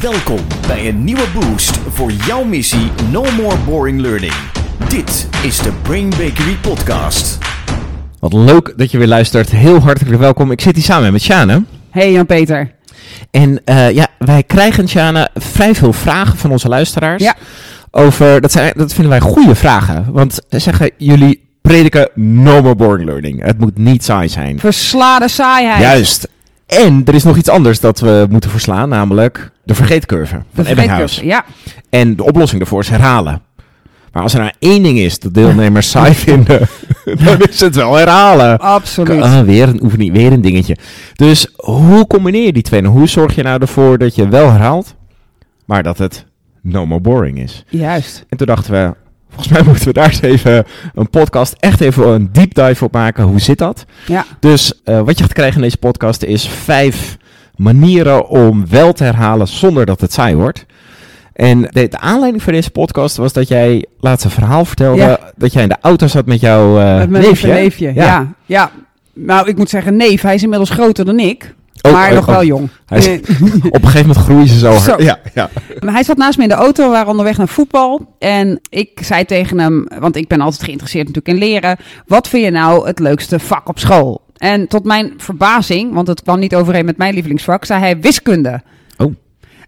Welkom bij een nieuwe boost voor jouw missie No More Boring Learning. Dit is de Brain Bakery Podcast. Wat leuk dat je weer luistert. Heel hartelijk welkom. Ik zit hier samen met Sjane. Hey Jan-Peter. En uh, ja, wij krijgen, Sjane, vrij veel vragen van onze luisteraars. Ja. Over, dat, zijn, dat vinden wij goede vragen. Want ze zeggen, jullie prediken no more boring learning. Het moet niet saai zijn. Verslaande saaiheid. Juist. En er is nog iets anders dat we moeten verslaan, namelijk de vergeetcurve van De Ebbinghaus. vergeetcurve, Ja. En de oplossing daarvoor is herhalen. Maar als er nou één ding is dat deelnemers saai vinden, dan is het wel herhalen. Absoluut. Ah, weer een oefening, weer een dingetje. Dus hoe combineer je die twee? Nou, hoe zorg je nou ervoor dat je wel herhaalt, maar dat het no more boring is? Juist. En toen dachten we, volgens mij moeten we daar eens even een podcast, echt even een deep dive op maken. Hoe zit dat? Ja. Dus eh, wat je gaat krijgen in deze podcast is vijf manieren om wel te herhalen zonder dat het saai wordt. En de, de aanleiding voor deze podcast was dat jij laatst een verhaal vertelde Ja. dat jij in de auto zat met jouw Met mijn neefje. neefje. Ja. ja. Nou, ik moet zeggen, neef, hij is inmiddels groter dan ik. Oh, maar oh, nog oh. wel jong. Hij is- Nee. Op een gegeven moment groeien ze zo hard. Zo. Ja, ja. Maar hij zat naast me in de auto, we waren onderweg naar voetbal. En ik zei tegen hem, want ik ben altijd geïnteresseerd natuurlijk in leren. Wat vind je nou het leukste vak op school? En tot mijn verbazing, want het kwam niet overeen met mijn lievelingsvak, zei hij wiskunde. Oh.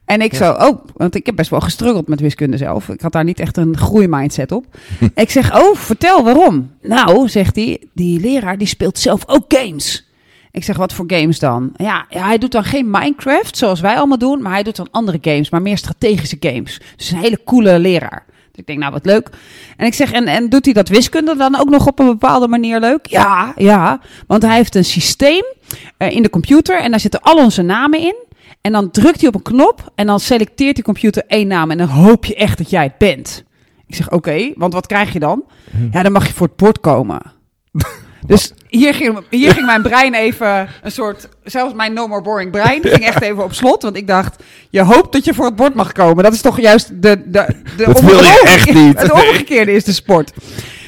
En ik Ja. zo, oh, want ik heb best wel gestruggeld met wiskunde zelf. Ik had daar niet echt een groeimindset op. ik zeg, oh, vertel waarom. Nou, zegt hij, die leraar die speelt zelf ook games. Ik zeg, wat voor games dan? Ja, hij doet dan geen Minecraft, zoals wij allemaal doen, maar hij doet dan andere games, maar meer strategische games. Dus een hele coole leraar. Dus ik denk, nou, wat leuk. En ik zeg, en, en doet hij dat wiskunde dan ook nog op een bepaalde manier leuk? Ja, ja, want hij heeft een systeem eh, in de computer en daar zitten al onze namen in. En dan drukt hij op een knop en dan selecteert die computer één naam en dan hoop je echt dat jij het bent. Ik zeg, oké, want wat krijg je dan? Ja, dan mag je voor het bord komen. Dus hier ging, hier ging mijn brein even een soort, zelfs mijn no more boring brein ging echt even op slot. Want ik dacht, je hoopt dat je voor het bord mag komen. Dat is toch juist de, de, de Dat wil je echt niet. Het omgekeerde is de sport.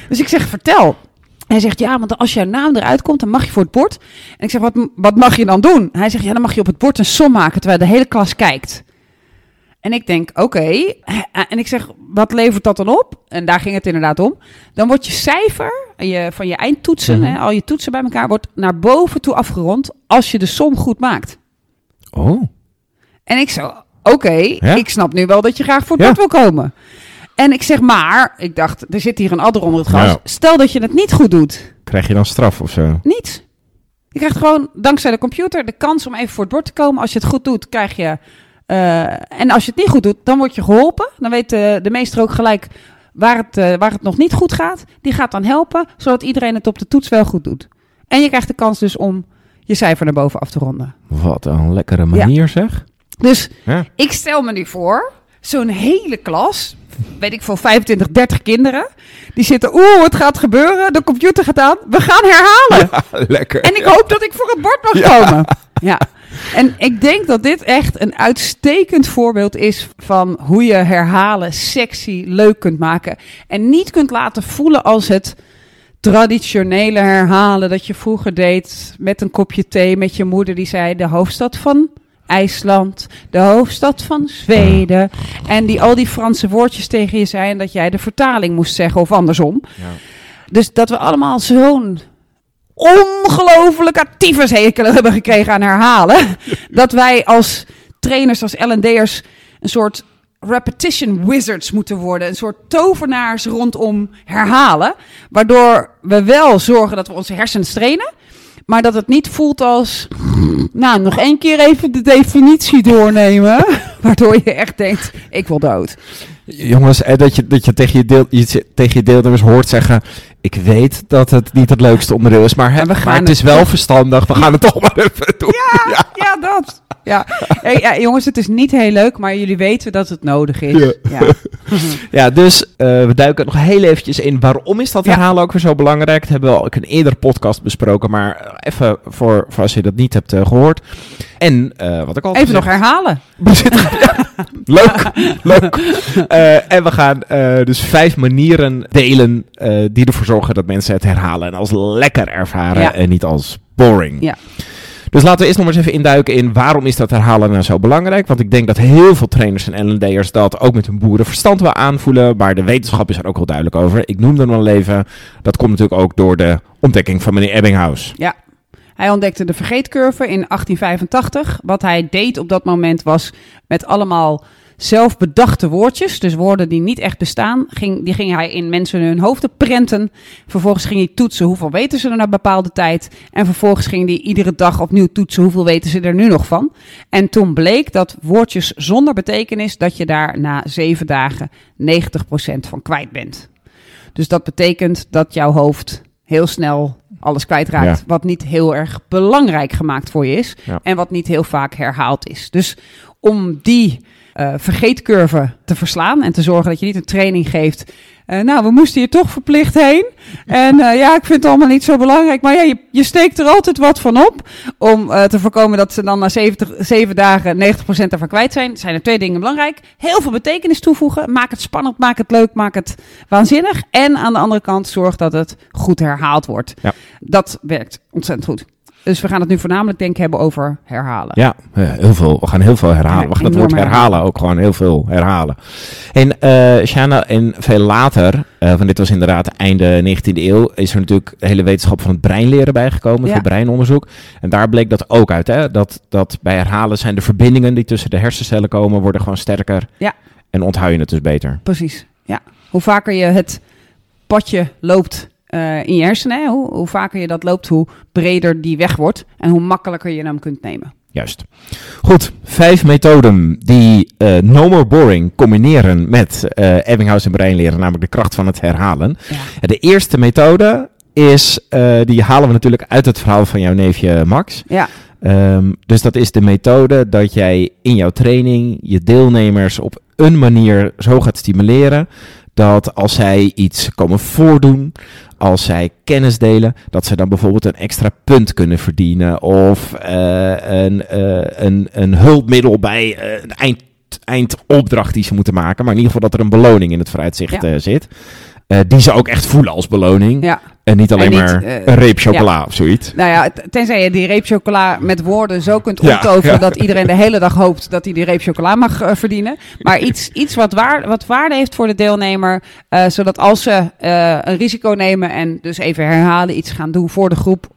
Dus ik zeg, vertel. Hij zegt, ja, want als jouw naam eruit komt, dan mag je voor het bord. En ik zeg, wat, wat mag je dan doen? Hij zegt, ja, dan mag je op het bord een som maken, terwijl de hele klas kijkt. En ik denk, oké. En ik zeg, wat levert dat dan op? En daar ging het inderdaad om. Dan wordt je cijfer je, van je eindtoetsen, Mhm. hè, al je toetsen bij elkaar, wordt naar boven toe afgerond als je de som goed maakt. Oh. En ik zo, oké, Ja. ik snap nu wel dat je graag voor het Ja. bord wil komen. En ik zeg maar, ik dacht, er zit hier een adder onder het gras. Ja. Stel dat je het niet goed doet. Krijg je dan straf of zo? Niet. Je krijgt gewoon dankzij de computer de kans om even voor het bord te komen. Als je het goed doet, krijg je. eh, en als je het niet goed doet, dan word je geholpen. Dan weet de, de meester ook gelijk waar het, eh, waar het nog niet goed gaat. Die gaat dan helpen, zodat iedereen het op de toets wel goed doet. En je krijgt de kans dus om je cijfer naar boven af te ronden. Wat een lekkere manier zeg. Dus Ja. ik stel me nu voor, zo'n hele klas, weet ik veel, 25, 30 kinderen, die zitten, oeh, het gaat gebeuren, de computer gaat aan, we gaan herhalen. lekker. En ik hoop dat ik voor het bord mag Ja. komen. Ja. En ik denk dat dit echt een uitstekend voorbeeld is van hoe je herhalen sexy, leuk kunt maken. En niet kunt laten voelen als het traditionele herhalen dat je vroeger deed met een kopje thee met je moeder die zei de hoofdstad van IJsland, de hoofdstad van Zweden. En die al die Franse woordjes tegen je zei en dat jij de vertaling moest zeggen of andersom. Ja. Dus dat we allemaal zo'n ongelooflijke tyfushekel hebben gekregen aan herhalen. dat wij als trainers, als L&D'ers een soort repetition wizards moeten worden. Een soort tovenaars rondom herhalen. Waardoor we wel zorgen dat we onze hersens trainen. Maar dat het niet voelt als, nou, nog één keer even de definitie doornemen. Waardoor je echt denkt, ik wil dood. Jongens, eh, dat je, dat je, tegen, je deel, je tegen je deelnemers hoort zeggen... Ik weet dat het niet het leukste onderdeel is, maar, hè, we maar gaan het is het wel toch- verstandig. We gaan het toch maar even doen. Ja, ja, dat. Ja. Hey, ja, jongens, het is niet heel leuk, maar jullie weten dat het nodig is. Ja. Ja. Ja, dus eh, we duiken nog heel eventjes in. Waarom is dat Ja. herhalen ook weer zo belangrijk? Dat hebben we al in een eerder podcast besproken. Maar eh, even voor, voor als je dat niet hebt eh, gehoord. En eh, wat ik al Even nog herhalen. Leuk, leuk. Eh, en we gaan eh, dus vijf manieren delen eh, die ervoor zorgen dat mensen het herhalen. En als lekker ervaren Ja. en niet als boring. Ja. Dus laten we eerst nog maar eens even induiken in waarom is dat herhalen nou zo belangrijk. Want ik denk dat heel veel trainers en L&D'ers dat ook met hun boerenverstand wel aanvoelen. Maar de wetenschap is er ook wel duidelijk over. Ik noemde hem al even. Dat komt natuurlijk ook door de ontdekking van meneer Ebbinghaus. Ja. Hij ontdekte de vergeetcurve in 1885. Wat hij deed op dat moment was met allemaal zelfbedachte woordjes, dus woorden die niet echt bestaan, ging, die ging hij in mensen hun hoofden prenten. Vervolgens ging hij toetsen hoeveel weten ze er na bepaalde tijd. En vervolgens ging hij iedere dag opnieuw toetsen hoeveel weten ze er nu nog van. En toen bleek dat woordjes zonder betekenis, dat je daar na zeven dagen 90% van kwijt bent. Dus dat betekent dat jouw hoofd heel snel alles kwijtraakt. Ja. Wat niet heel erg belangrijk gemaakt voor je is. Ja. En wat niet heel vaak herhaald is. Dus om die eh, vergeetcurve te verslaan en te zorgen dat je niet een training geeft. eh, nou, we moesten hier toch verplicht heen. En eh, ja, ik vind het allemaal niet zo belangrijk. Maar ja, je, je steekt er altijd wat van op. Om te voorkomen dat ze dan na 70, 7 dagen 90% ervan kwijt zijn. Zijn er twee dingen belangrijk. Heel veel betekenis toevoegen. Maak het spannend, maak het leuk, maak het waanzinnig. En aan de andere kant zorg dat het goed herhaald wordt. Ja. Dat werkt ontzettend goed. Dus we gaan het nu voornamelijk denk ik hebben over herhalen. Ja, eh, heel veel. We gaan heel veel herhalen. We gaan het woord herhalen ook gewoon heel veel herhalen. En eh Shana, en veel later, eh van dit was inderdaad einde 19e eeuw, is er natuurlijk de hele wetenschap van het breinleren bijgekomen, Ja. het breinonderzoek. En daar bleek dat ook uit, hè? Dat, dat bij herhalen zijn de verbindingen die tussen de hersencellen komen, worden gewoon sterker. Ja. En onthoud je het dus beter. Precies. Ja. Hoe vaker je het padje loopt eh, in je hersenen, hè, hoe, hoe vaker je dat loopt, hoe breder die weg wordt en hoe makkelijker je hem kunt nemen. Juist. Goed, vijf methoden die eh no more boring combineren met eh Ebbinghaus en breinleren, namelijk de kracht van het herhalen. Ja. De eerste methode is, die halen we natuurlijk uit het verhaal van jouw neefje Max. Ja. Ehm, dus dat is de methode dat jij in jouw training je deelnemers op een manier zo gaat stimuleren dat als zij iets komen voordoen, als zij kennis delen, dat ze dan bijvoorbeeld een extra punt kunnen verdienen of eh, een, eh, een, een hulpmiddel bij eh, een eind, eindopdracht die ze moeten maken. Maar in ieder geval dat er een beloning in het vooruitzicht Ja. zit. Eh, die ze ook echt voelen als beloning. ja. En niet alleen En niet, maar eh, een reep chocola of zoiets. Nou ja, tenzij je die reep chocola met woorden zo kunt omtoveren ja. dat iedereen de hele dag hoopt dat hij die reep chocola mag eh, verdienen. Maar iets, iets wat, waar, wat waarde heeft voor de deelnemer, zodat als ze een risico nemen en dus even herhalen, iets gaan doen voor de groep,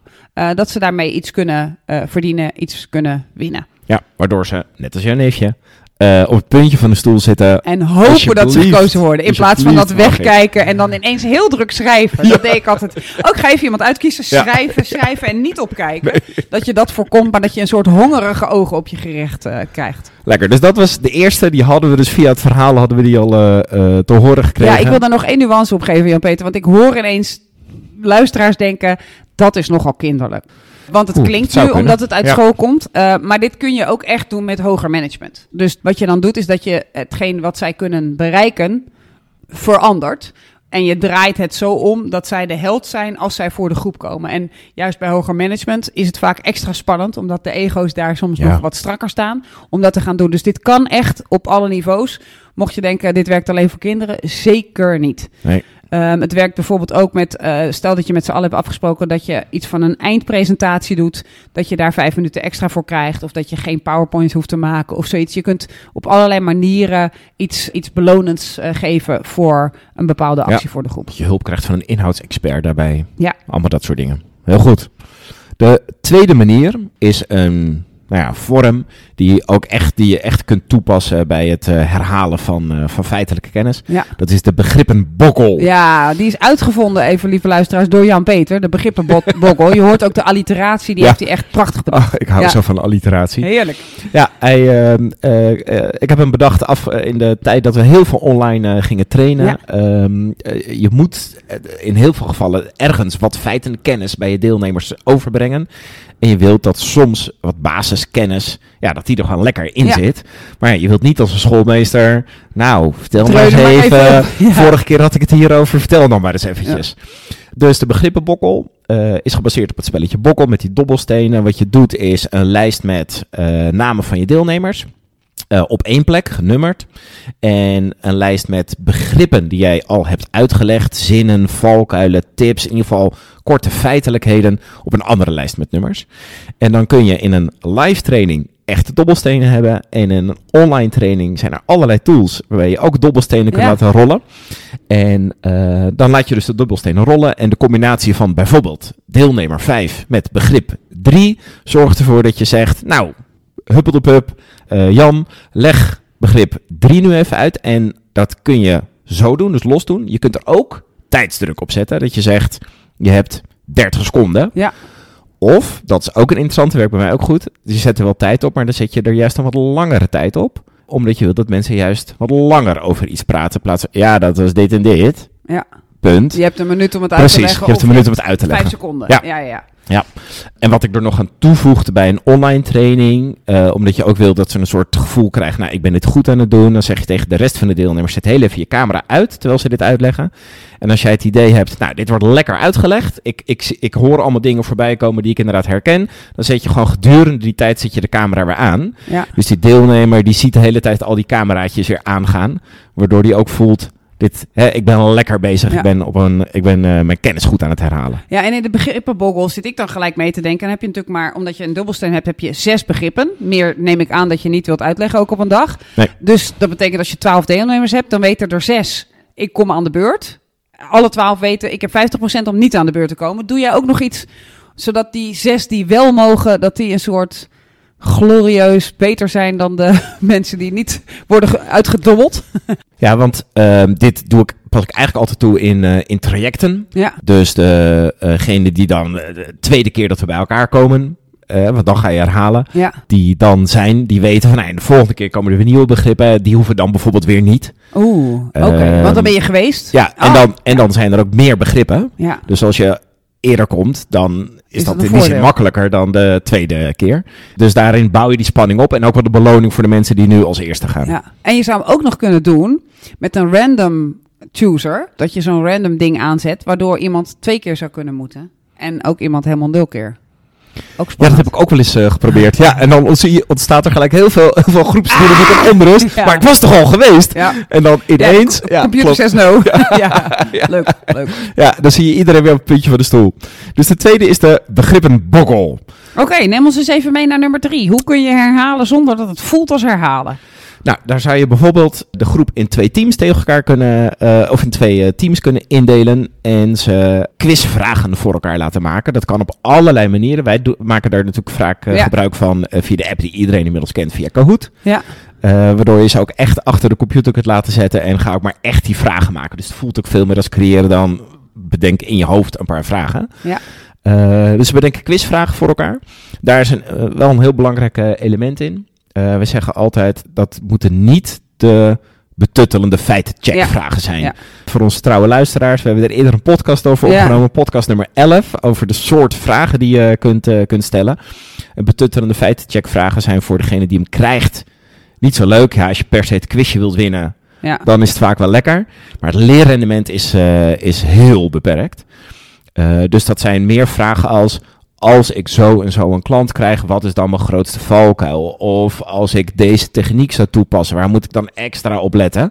dat ze daarmee iets kunnen verdienen, iets kunnen winnen. Ja, waardoor ze, net als jouw neefje, eh, op het puntje van de stoel zitten. En hopen dat ze gekozen worden. In plaats van dat ik. wegkijken en dan ineens heel druk schrijven. Dat deed ik altijd. Ook ga even iemand uitkiezen. Ja. Schrijven, schrijven en niet opkijken. Dat je dat voorkomt, maar dat je een soort hongerige ogen op je gericht eh, krijgt. Lekker, dus dat was de eerste. Die hadden we dus via het verhaal hadden we die al eh, te horen gekregen. Ja, ik wil daar nog één nuance op geven, Jan-Peter. Want ik hoor ineens luisteraars denken, dat is nogal kinderlijk. Want het Oeh, klinkt nu kunnen. omdat het uit Ja. school komt. eh, maar dit kun je ook echt doen met hoger management. Dus wat je dan doet, is dat je hetgeen wat zij kunnen bereiken, verandert. En je draait het zo om dat zij de held zijn als zij voor de groep komen. En juist bij hoger management is het vaak extra spannend, omdat de ego's daar soms Ja. nog wat strakker staan, om dat te gaan doen. Dus dit kan echt op alle niveaus. Mocht je denken, dit werkt alleen voor kinderen, zeker niet. Nee. Ehm, het werkt bijvoorbeeld ook met, eh, stel dat je met z'n allen hebt afgesproken dat je iets van een eindpresentatie doet, dat je daar vijf minuten extra voor krijgt, of dat je geen PowerPoint hoeft te maken of zoiets. Je kunt op allerlei manieren iets, iets belonends eh, geven voor een bepaalde Ja. actie voor de groep. Dat je hulp krijgt van een inhoudsexpert daarbij. Ja. Allemaal dat soort dingen. Heel goed. De tweede manier is een nou ja, vorm die, ook echt, die je echt kunt toepassen bij het eh, herhalen van, eh, van feitelijke kennis. Ja. Dat is de begrippenbokkel. Ja, die is uitgevonden, even lieve luisteraars, door Jan-Peter, de begrippenboggel. Je hoort ook de alliteratie, die Ja. heeft hij echt prachtig bedacht. Ach, ik hou Ja. zo van alliteratie. Heerlijk. Ja, hij, ehm, eh, ik heb hem bedacht af in de tijd dat we heel veel online gingen trainen. Ehm, eh, je moet in heel veel gevallen ergens wat feiten en kennis bij je deelnemers overbrengen. En je wilt dat soms wat basiskennis, ja, dat die er gewoon lekker in Ja. zit. Maar ja, je wilt niet als een schoolmeester, nou, vertel maar eens maar even. Ja. Vorige keer had ik het hierover, vertel dan maar eens eventjes. Dus de begrippenbokkel eh, is gebaseerd op het spelletje bokkel met die dobbelstenen. Wat je doet is een lijst met eh, namen van je deelnemers. Eh, op één plek, genummerd. En een lijst met begrippen die jij al hebt uitgelegd. Zinnen, valkuilen, tips. In ieder geval korte feitelijkheden op een andere lijst met nummers. En dan kun je in een live training echte dobbelstenen hebben. En in een online training zijn er allerlei tools waarbij je ook dobbelstenen kunt Ja. laten rollen. En eh, dan laat je dus de dobbelstenen rollen. En de combinatie van bijvoorbeeld deelnemer 5 met begrip 3 zorgt ervoor dat je zegt, nou, huppeldepup, eh Jan, leg begrip 3 nu even uit. En dat kun je zo doen, dus los doen. Je kunt er ook tijdsdruk op zetten. Dat je zegt, je hebt 30 seconden. Ja. Of, dat is ook een interessante werk bij mij ook goed. Dus je zet er wel tijd op, maar dan zet je er juist een wat langere tijd op. Omdat je wilt dat mensen juist wat langer over iets praten. in Plaats van, ja, dat was dit en dit. Ja. Punt. Je hebt een minuut om het uit Precies, te leggen. je hebt een minuut om het uit te Vijf leggen. seconden. Ja. Ja, ja, ja. En wat ik er nog aan toevoegde bij een online training, eh, omdat je ook wil dat ze een soort gevoel krijgen, nou, ik ben dit goed aan het doen, dan zeg je tegen de rest van de deelnemers, zet heel even je camera uit terwijl ze dit uitleggen. En als jij het idee hebt, nou, dit wordt lekker uitgelegd, ik, ik, ik hoor allemaal dingen voorbij komen die ik inderdaad herken, dan zet je gewoon gedurende die tijd zet je de camera weer aan. ja. Dus die deelnemer die ziet de hele tijd al die cameraatjes weer aangaan, waardoor die ook voelt, dit, hè, ik ben lekker bezig, Ja. ik ben, op een, ik ben eh, mijn kennis goed aan het herhalen. Ja, en in de begrippenboggel zit ik dan gelijk mee te denken. Dan heb je natuurlijk maar, omdat je een dubbelsteen hebt, heb je zes begrippen. Meer neem ik aan dat je niet wilt uitleggen, ook op een dag. Nee. Dus dat betekent als je twaalf deelnemers hebt, dan weten er zes, ik kom aan de beurt. Alle twaalf weten, ik heb 50% om niet aan de beurt te komen. Doe jij ook nog iets, zodat die zes die wel mogen, dat die een soort glorieus beter zijn dan de mensen die niet worden ge- uitgedobbeld? Ja, want ehm, dit doe ik, pas ik eigenlijk altijd toe in, eh, in trajecten. Ja, Dus degene die dan eh, de tweede keer dat we bij elkaar komen, eh, want dan ga je herhalen, ja. die dan zijn, die weten van, nee, de volgende keer komen er weer nieuwe begrippen, die hoeven dan bijvoorbeeld weer niet. Oeh, oké. Ehm, Want dan ben je geweest. Ja, en, Oh, dan, en dan zijn er ook meer begrippen. Ja, Dus als je eerder komt, dan is, Is dat in die zin makkelijker dan de tweede keer. Dus daarin bouw je die spanning op en ook wel de beloning voor de mensen die nu als eerste gaan. Ja, en je zou hem ook nog kunnen doen met een random chooser. Dat je zo'n random ding aanzet, waardoor iemand twee keer zou kunnen moeten. En ook iemand helemaal nul keer. Ook Ja, dat heb ik ook wel eens eh, geprobeerd. Ja, en dan ontstaat er gelijk heel veel, heel veel een onrust. Ja. Maar ik was toch al geweest? Ja. En dan ineens... Ja, computer says no. Ja, leuk, leuk. ja, dan zie je iedereen weer op het puntje van de stoel. Dus de tweede is de begrippenboggel. Oké, neem ons eens even mee naar nummer drie. Hoe kun je herhalen zonder dat het voelt als herhalen? Nou, daar zou je bijvoorbeeld de groep in twee teams tegen elkaar kunnen, eh, of in twee eh, teams kunnen indelen en ze quizvragen voor elkaar laten maken. Dat kan op allerlei manieren. Wij maken daar natuurlijk vaak eh, Ja. gebruik van via de app die iedereen inmiddels kent, via Kahoot. Ja, waardoor je ze ook echt achter de computer kunt laten zetten en ga ook maar echt die vragen maken. Dus het voelt ook veel meer als creëren dan bedenk in je hoofd een paar vragen. ja. Dus we bedenken quizvragen voor elkaar. Daar is een, wel een heel belangrijk element in. Eh, we zeggen altijd dat moeten niet de betuttelende feitencheckvragen zijn. Ja. Voor onze trouwe luisteraars, we hebben er eerder een podcast over Ja. opgenomen. Podcast nummer 11, over de soort vragen die je kunt, eh, kunt stellen. En betuttelende feitencheckvragen zijn voor degene die hem krijgt niet zo leuk. Ja, als je per se het quizje wilt winnen, ja. dan is het vaak wel lekker. Maar het leerrendement is, eh, is heel beperkt. Dus dat zijn meer vragen als... Als ik zo en zo een klant krijg, wat is dan mijn grootste valkuil? Of als ik deze techniek zou toepassen, waar moet ik dan extra op letten?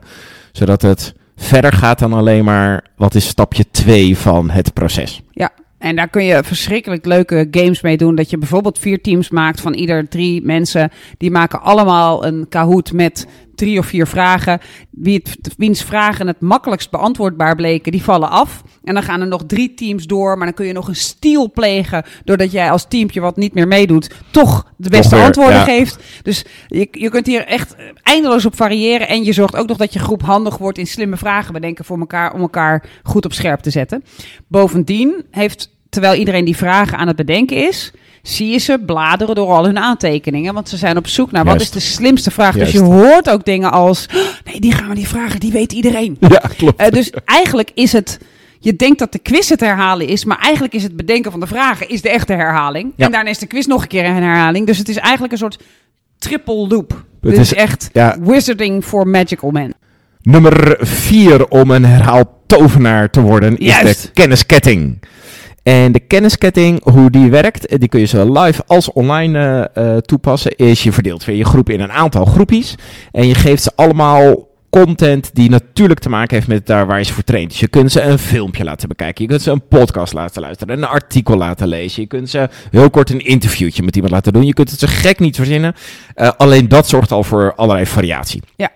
Zodat het verder gaat dan alleen maar... Wat is stapje 2 van het proces? Ja, en daar kun je verschrikkelijk leuke games mee doen. Dat je bijvoorbeeld vier teams maakt van ieder drie mensen. Die maken allemaal een Kahoot met drie of vier vragen. Wie het, wiens vragen het makkelijkst beantwoordbaar bleken, die vallen af. En dan gaan er nog drie teams door. Maar dan kun je nog een steal plegen. Doordat jij als teampje wat niet meer meedoet, toch de beste antwoorden ja. geeft. Dus je, je kunt hier echt eindeloos op variëren. En je zorgt ook nog dat je groep handig wordt in slimme vragen bedenken voor elkaar. Om elkaar goed op scherp te zetten. Bovendien heeft, terwijl iedereen die vragen aan het bedenken is, zie je ze bladeren door al hun aantekeningen. Want ze zijn op zoek naar wat is de slimste vraag. Dus je hoort ook dingen als, "Oh, nee, die gaan we niet vragen, die weet iedereen. Ja, klopt. Eh, dus eigenlijk is het, je denkt dat de quiz het herhalen is, maar eigenlijk is het bedenken van de vragen is de echte herhaling. Ja. En daarna is de quiz nog een keer een herhaling. Dus het is eigenlijk een soort triple loop. Dit is- is echt ja. wizarding for magical men. Nummer vier om een herhaal tovenaar te worden is Juist. de kennisketting. En de kennisketting, hoe die werkt, eh, die kun je zowel live als online eh, eh, toepassen, is je verdeelt weer je groep in een aantal groepjes. En je geeft ze allemaal content die natuurlijk te maken heeft met daar waar je ze voor traint. Dus je kunt ze een filmpje laten bekijken, je kunt ze een podcast laten luisteren, een artikel laten lezen, je kunt ze heel kort een interviewtje met iemand laten doen. Je kunt het zo gek niet verzinnen. Alleen dat zorgt al voor allerlei variatie. Ja.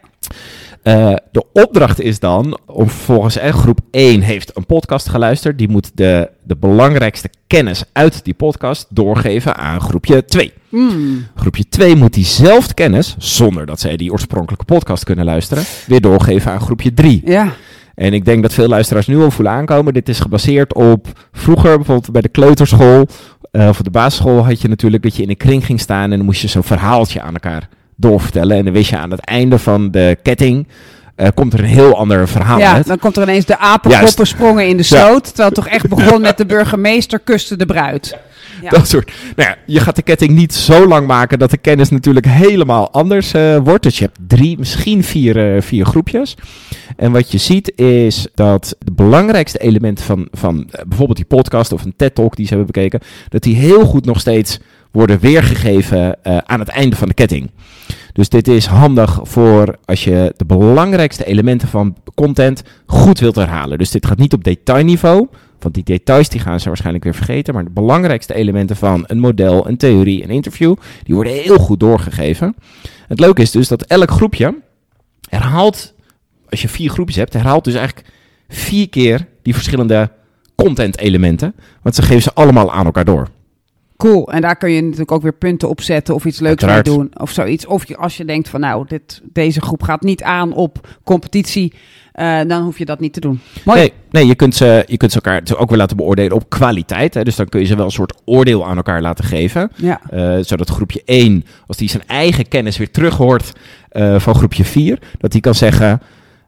Uh, de opdracht is dan, om volgens eh, groep 1 heeft een podcast geluisterd. Die moet de, de belangrijkste kennis uit die podcast doorgeven aan groepje 2. Mm. Groepje 2 moet diezelfde kennis, zonder dat zij die oorspronkelijke podcast kunnen luisteren, weer doorgeven aan groepje 3. Ja. En ik denk dat veel luisteraars nu al voelen aankomen. Dit is gebaseerd op vroeger, bijvoorbeeld bij de kleuterschool uh, of de basisschool, had je natuurlijk dat je in een kring ging staan en dan moest je zo'n verhaaltje aan elkaar doorvertellen. En dan wist je aan het einde van de ketting. Uh, komt er een heel ander verhaal ja, uit. dan komt er ineens de apenkoppen sprongen in de sloot. Terwijl het toch echt begon met de burgemeester kuste de bruid. Ja. Dat soort. Nou ja, je gaat de ketting niet zo lang maken dat de kennis natuurlijk helemaal anders uh, wordt. Dus je hebt drie, misschien vier, uh, vier groepjes. En wat je ziet is dat de belangrijkste elementen van, van bijvoorbeeld die podcast of een TED-talk die ze hebben bekeken, dat die heel goed nog steeds worden weergegeven aan het einde van de ketting. Dus dit is handig voor als je de belangrijkste elementen van content goed wilt herhalen. Dus dit gaat niet op detailniveau, want die details die gaan ze waarschijnlijk weer vergeten. Maar de belangrijkste elementen van een model, een theorie, een interview, die worden heel goed doorgegeven. Het leuke is dus dat elk groepje herhaalt, als je vier groepjes hebt, herhaalt dus eigenlijk vier keer die verschillende content elementen. Want ze geven ze allemaal aan elkaar door. Cool. En daar kun je natuurlijk ook weer punten op zetten of iets leuks mee doen. Of zoiets. Of je, als je denkt van nou, dit, deze groep gaat niet aan op competitie. Uh, dan hoef je dat niet te doen. Mooi. Nee, nee je, kunt ze, je kunt ze elkaar ook weer laten beoordelen op kwaliteit. Hè. Dus dan kun je ze wel een soort oordeel aan elkaar laten geven. Ja. Uh, zodat groepje 1, als die zijn eigen kennis weer terug hoort uh, van groepje 4, dat die kan zeggen.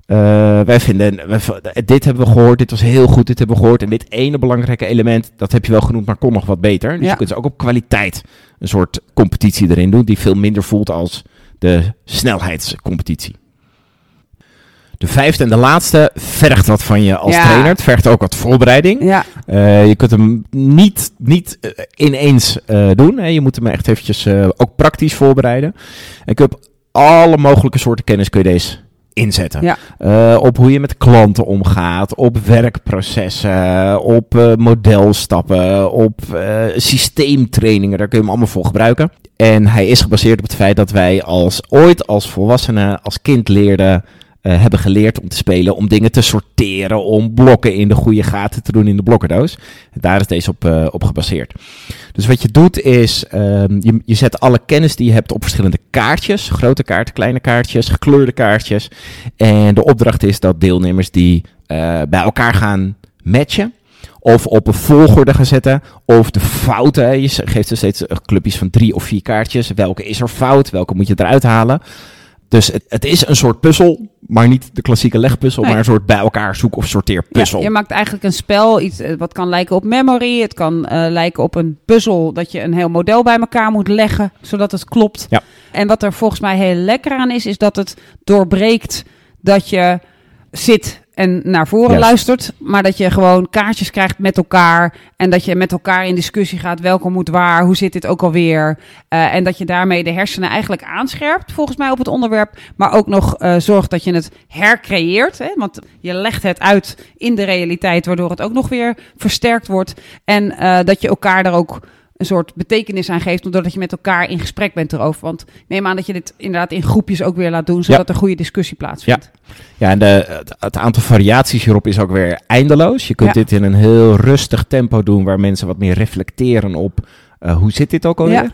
Uh, wij vinden, wij, dit hebben we gehoord, dit was heel goed, dit hebben we gehoord. En dit ene belangrijke element, dat heb je wel genoemd, maar kon nog wat beter. Dus Ja. je kunt ze ook op kwaliteit een soort competitie erin doen, die veel minder voelt als de snelheidscompetitie. De vijfde en de laatste vergt wat van je als Ja. trainer. Het vergt ook wat voorbereiding. Ja, Uh, je kunt hem niet, niet uh, ineens doen. Hè. Je moet hem echt eventjes ook praktisch voorbereiden. En je op alle mogelijke soorten kennis kun je deze inzetten. Ja. Uh, op hoe je met klanten omgaat, op werkprocessen, op uh, modelstappen, op uh, systeemtrainingen. Daar kun je hem allemaal voor gebruiken. En hij is gebaseerd op het feit dat wij als ooit als volwassenen, als kind leerden uh, hebben geleerd om te spelen, om dingen te sorteren, om blokken in de goede gaten te doen in de blokkendoos. Daar is deze op, uh, op gebaseerd. Dus wat je doet is, uh, je, je zet alle kennis die je hebt op verschillende kaartjes, grote kaarten, kleine kaartjes, gekleurde kaartjes. En de opdracht is dat deelnemers die uh, bij elkaar gaan matchen. Of op een volgorde gaan zetten. Of de fouten. Je geeft ze steeds clubjes van drie of vier kaartjes. Welke is er fout? Welke moet je eruit halen? Dus het, het, is een soort puzzel, maar niet de klassieke legpuzzel, nee. maar een soort bij elkaar zoek- of sorteerpuzzel. Ja, je maakt eigenlijk een spel, iets eh, wat kan lijken op memory. Het kan uh, lijken op een puzzel dat je een heel model bij elkaar moet leggen, zodat het klopt. Ja. En wat er volgens mij heel lekker aan is, is dat het doorbreekt dat je zit en naar voren Yes. luistert, maar dat je gewoon kaartjes krijgt met elkaar en dat je met elkaar in discussie gaat welke moet waar, hoe zit dit ook alweer uh, en dat je daarmee de hersenen eigenlijk aanscherpt volgens mij op het onderwerp, maar ook nog uh, zorgt dat je het hercreëert, hè? want je legt het uit in de realiteit waardoor het ook nog weer versterkt wordt en uh, dat je elkaar daar ook een soort betekenis aan geeft, doordat je met elkaar in gesprek bent erover. Want neem aan dat je dit inderdaad in groepjes ook weer laat doen, zodat ja. er goede discussie plaatsvindt. Ja, ja en de, het, aantal variaties hierop is ook weer eindeloos. Je kunt Ja. dit in een heel rustig tempo doen, waar mensen wat meer reflecteren op uh, hoe zit dit ook alweer. Ja.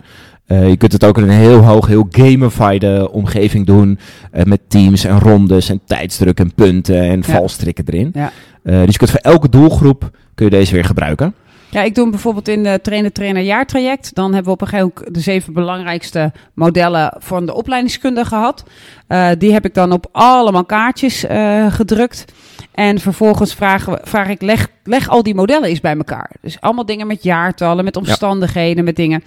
Uh, je kunt het ook in een heel hoog, heel gamified omgeving doen. Uh, met teams en rondes en tijdsdruk en punten en valstrikken erin. Ja. Dus je kunt voor elke doelgroep kun je deze weer gebruiken. Ja, ik doe hem bijvoorbeeld in de trainer-trainer jaartraject. Dan hebben we op een gegeven moment de zeven belangrijkste modellen van de opleidingskunde gehad. Uh, die heb ik dan op allemaal kaartjes uh, gedrukt. En vervolgens vragen we, vraag ik, leg, leg al die modellen eens bij elkaar. Dus allemaal dingen met jaartallen, met omstandigheden, ja. met dingen.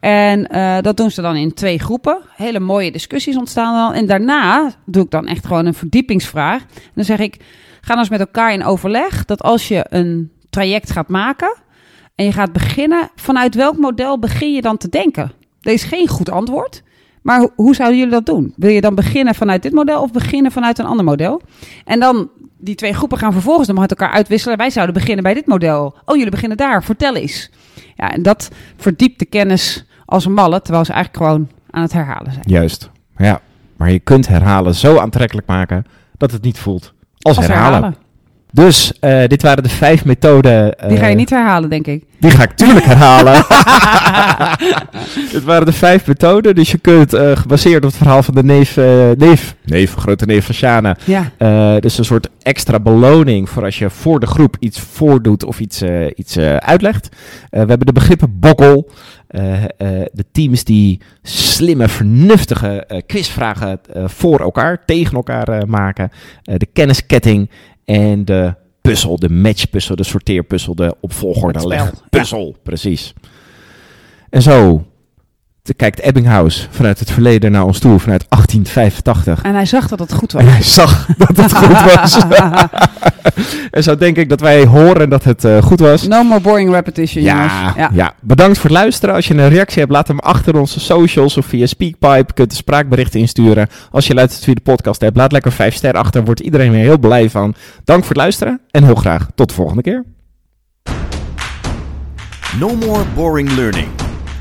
En uh, dat doen ze dan in twee groepen. Hele mooie discussies ontstaan dan. En daarna doe ik dan echt gewoon een verdiepingsvraag. En dan zeg ik, ga nou eens met elkaar in overleg dat als je een traject gaat maken... En je gaat beginnen, vanuit welk model begin je dan te denken? Er is geen goed antwoord. Maar ho- hoe zouden jullie dat doen? Wil je dan beginnen vanuit dit model of beginnen vanuit een ander model? En dan die twee groepen gaan vervolgens dan met elkaar uitwisselen. Wij zouden beginnen bij dit model. Oh, jullie beginnen daar. Vertel eens. Ja, en dat verdiept de kennis als een malle, terwijl ze eigenlijk gewoon aan het herhalen zijn. Juist. Ja. Maar je kunt herhalen zo aantrekkelijk maken dat het niet voelt als, Als herhalen. herhalen. Dus eh, dit waren de vijf methoden. Die ga je eh, niet herhalen, denk ik. Die ga ik tuurlijk herhalen. Dit waren de vijf methoden. Dus je kunt, eh, gebaseerd op het verhaal van de neef, eh, neef, neef grote neef van Shana. Ja. eh, dus een soort extra beloning voor als je voor de groep iets voordoet of iets, eh, iets eh, uitlegt. Eh, we hebben de begrippen bokkel. eh, eh, de teams die slimme, vernuftige eh, quizvragen eh, voor elkaar, tegen elkaar eh, maken. Eh, de kennisketting en de puzzel, de matchpuzzel, de sorteerpuzzel, de opvolgorde ja. Puzzel, precies. En zo kijkt Ebbinghaus vanuit het verleden naar ons toe, vanuit 1885. En hij zag dat het goed was. En hij zag dat het goed was. en zo denk ik dat wij horen dat het eh, goed was. no more boring repetition, Ja, jongens. ja. bedankt voor het luisteren. Als je een reactie hebt, laat hem achter onze socials of via Speakpipe. Je kunt de spraakberichten insturen. Als je luistert via de podcast hebt, laat lekker 5 sterren achter. Daar wordt iedereen weer heel blij van. Dank voor het luisteren en heel graag tot de volgende keer. No more boring learning.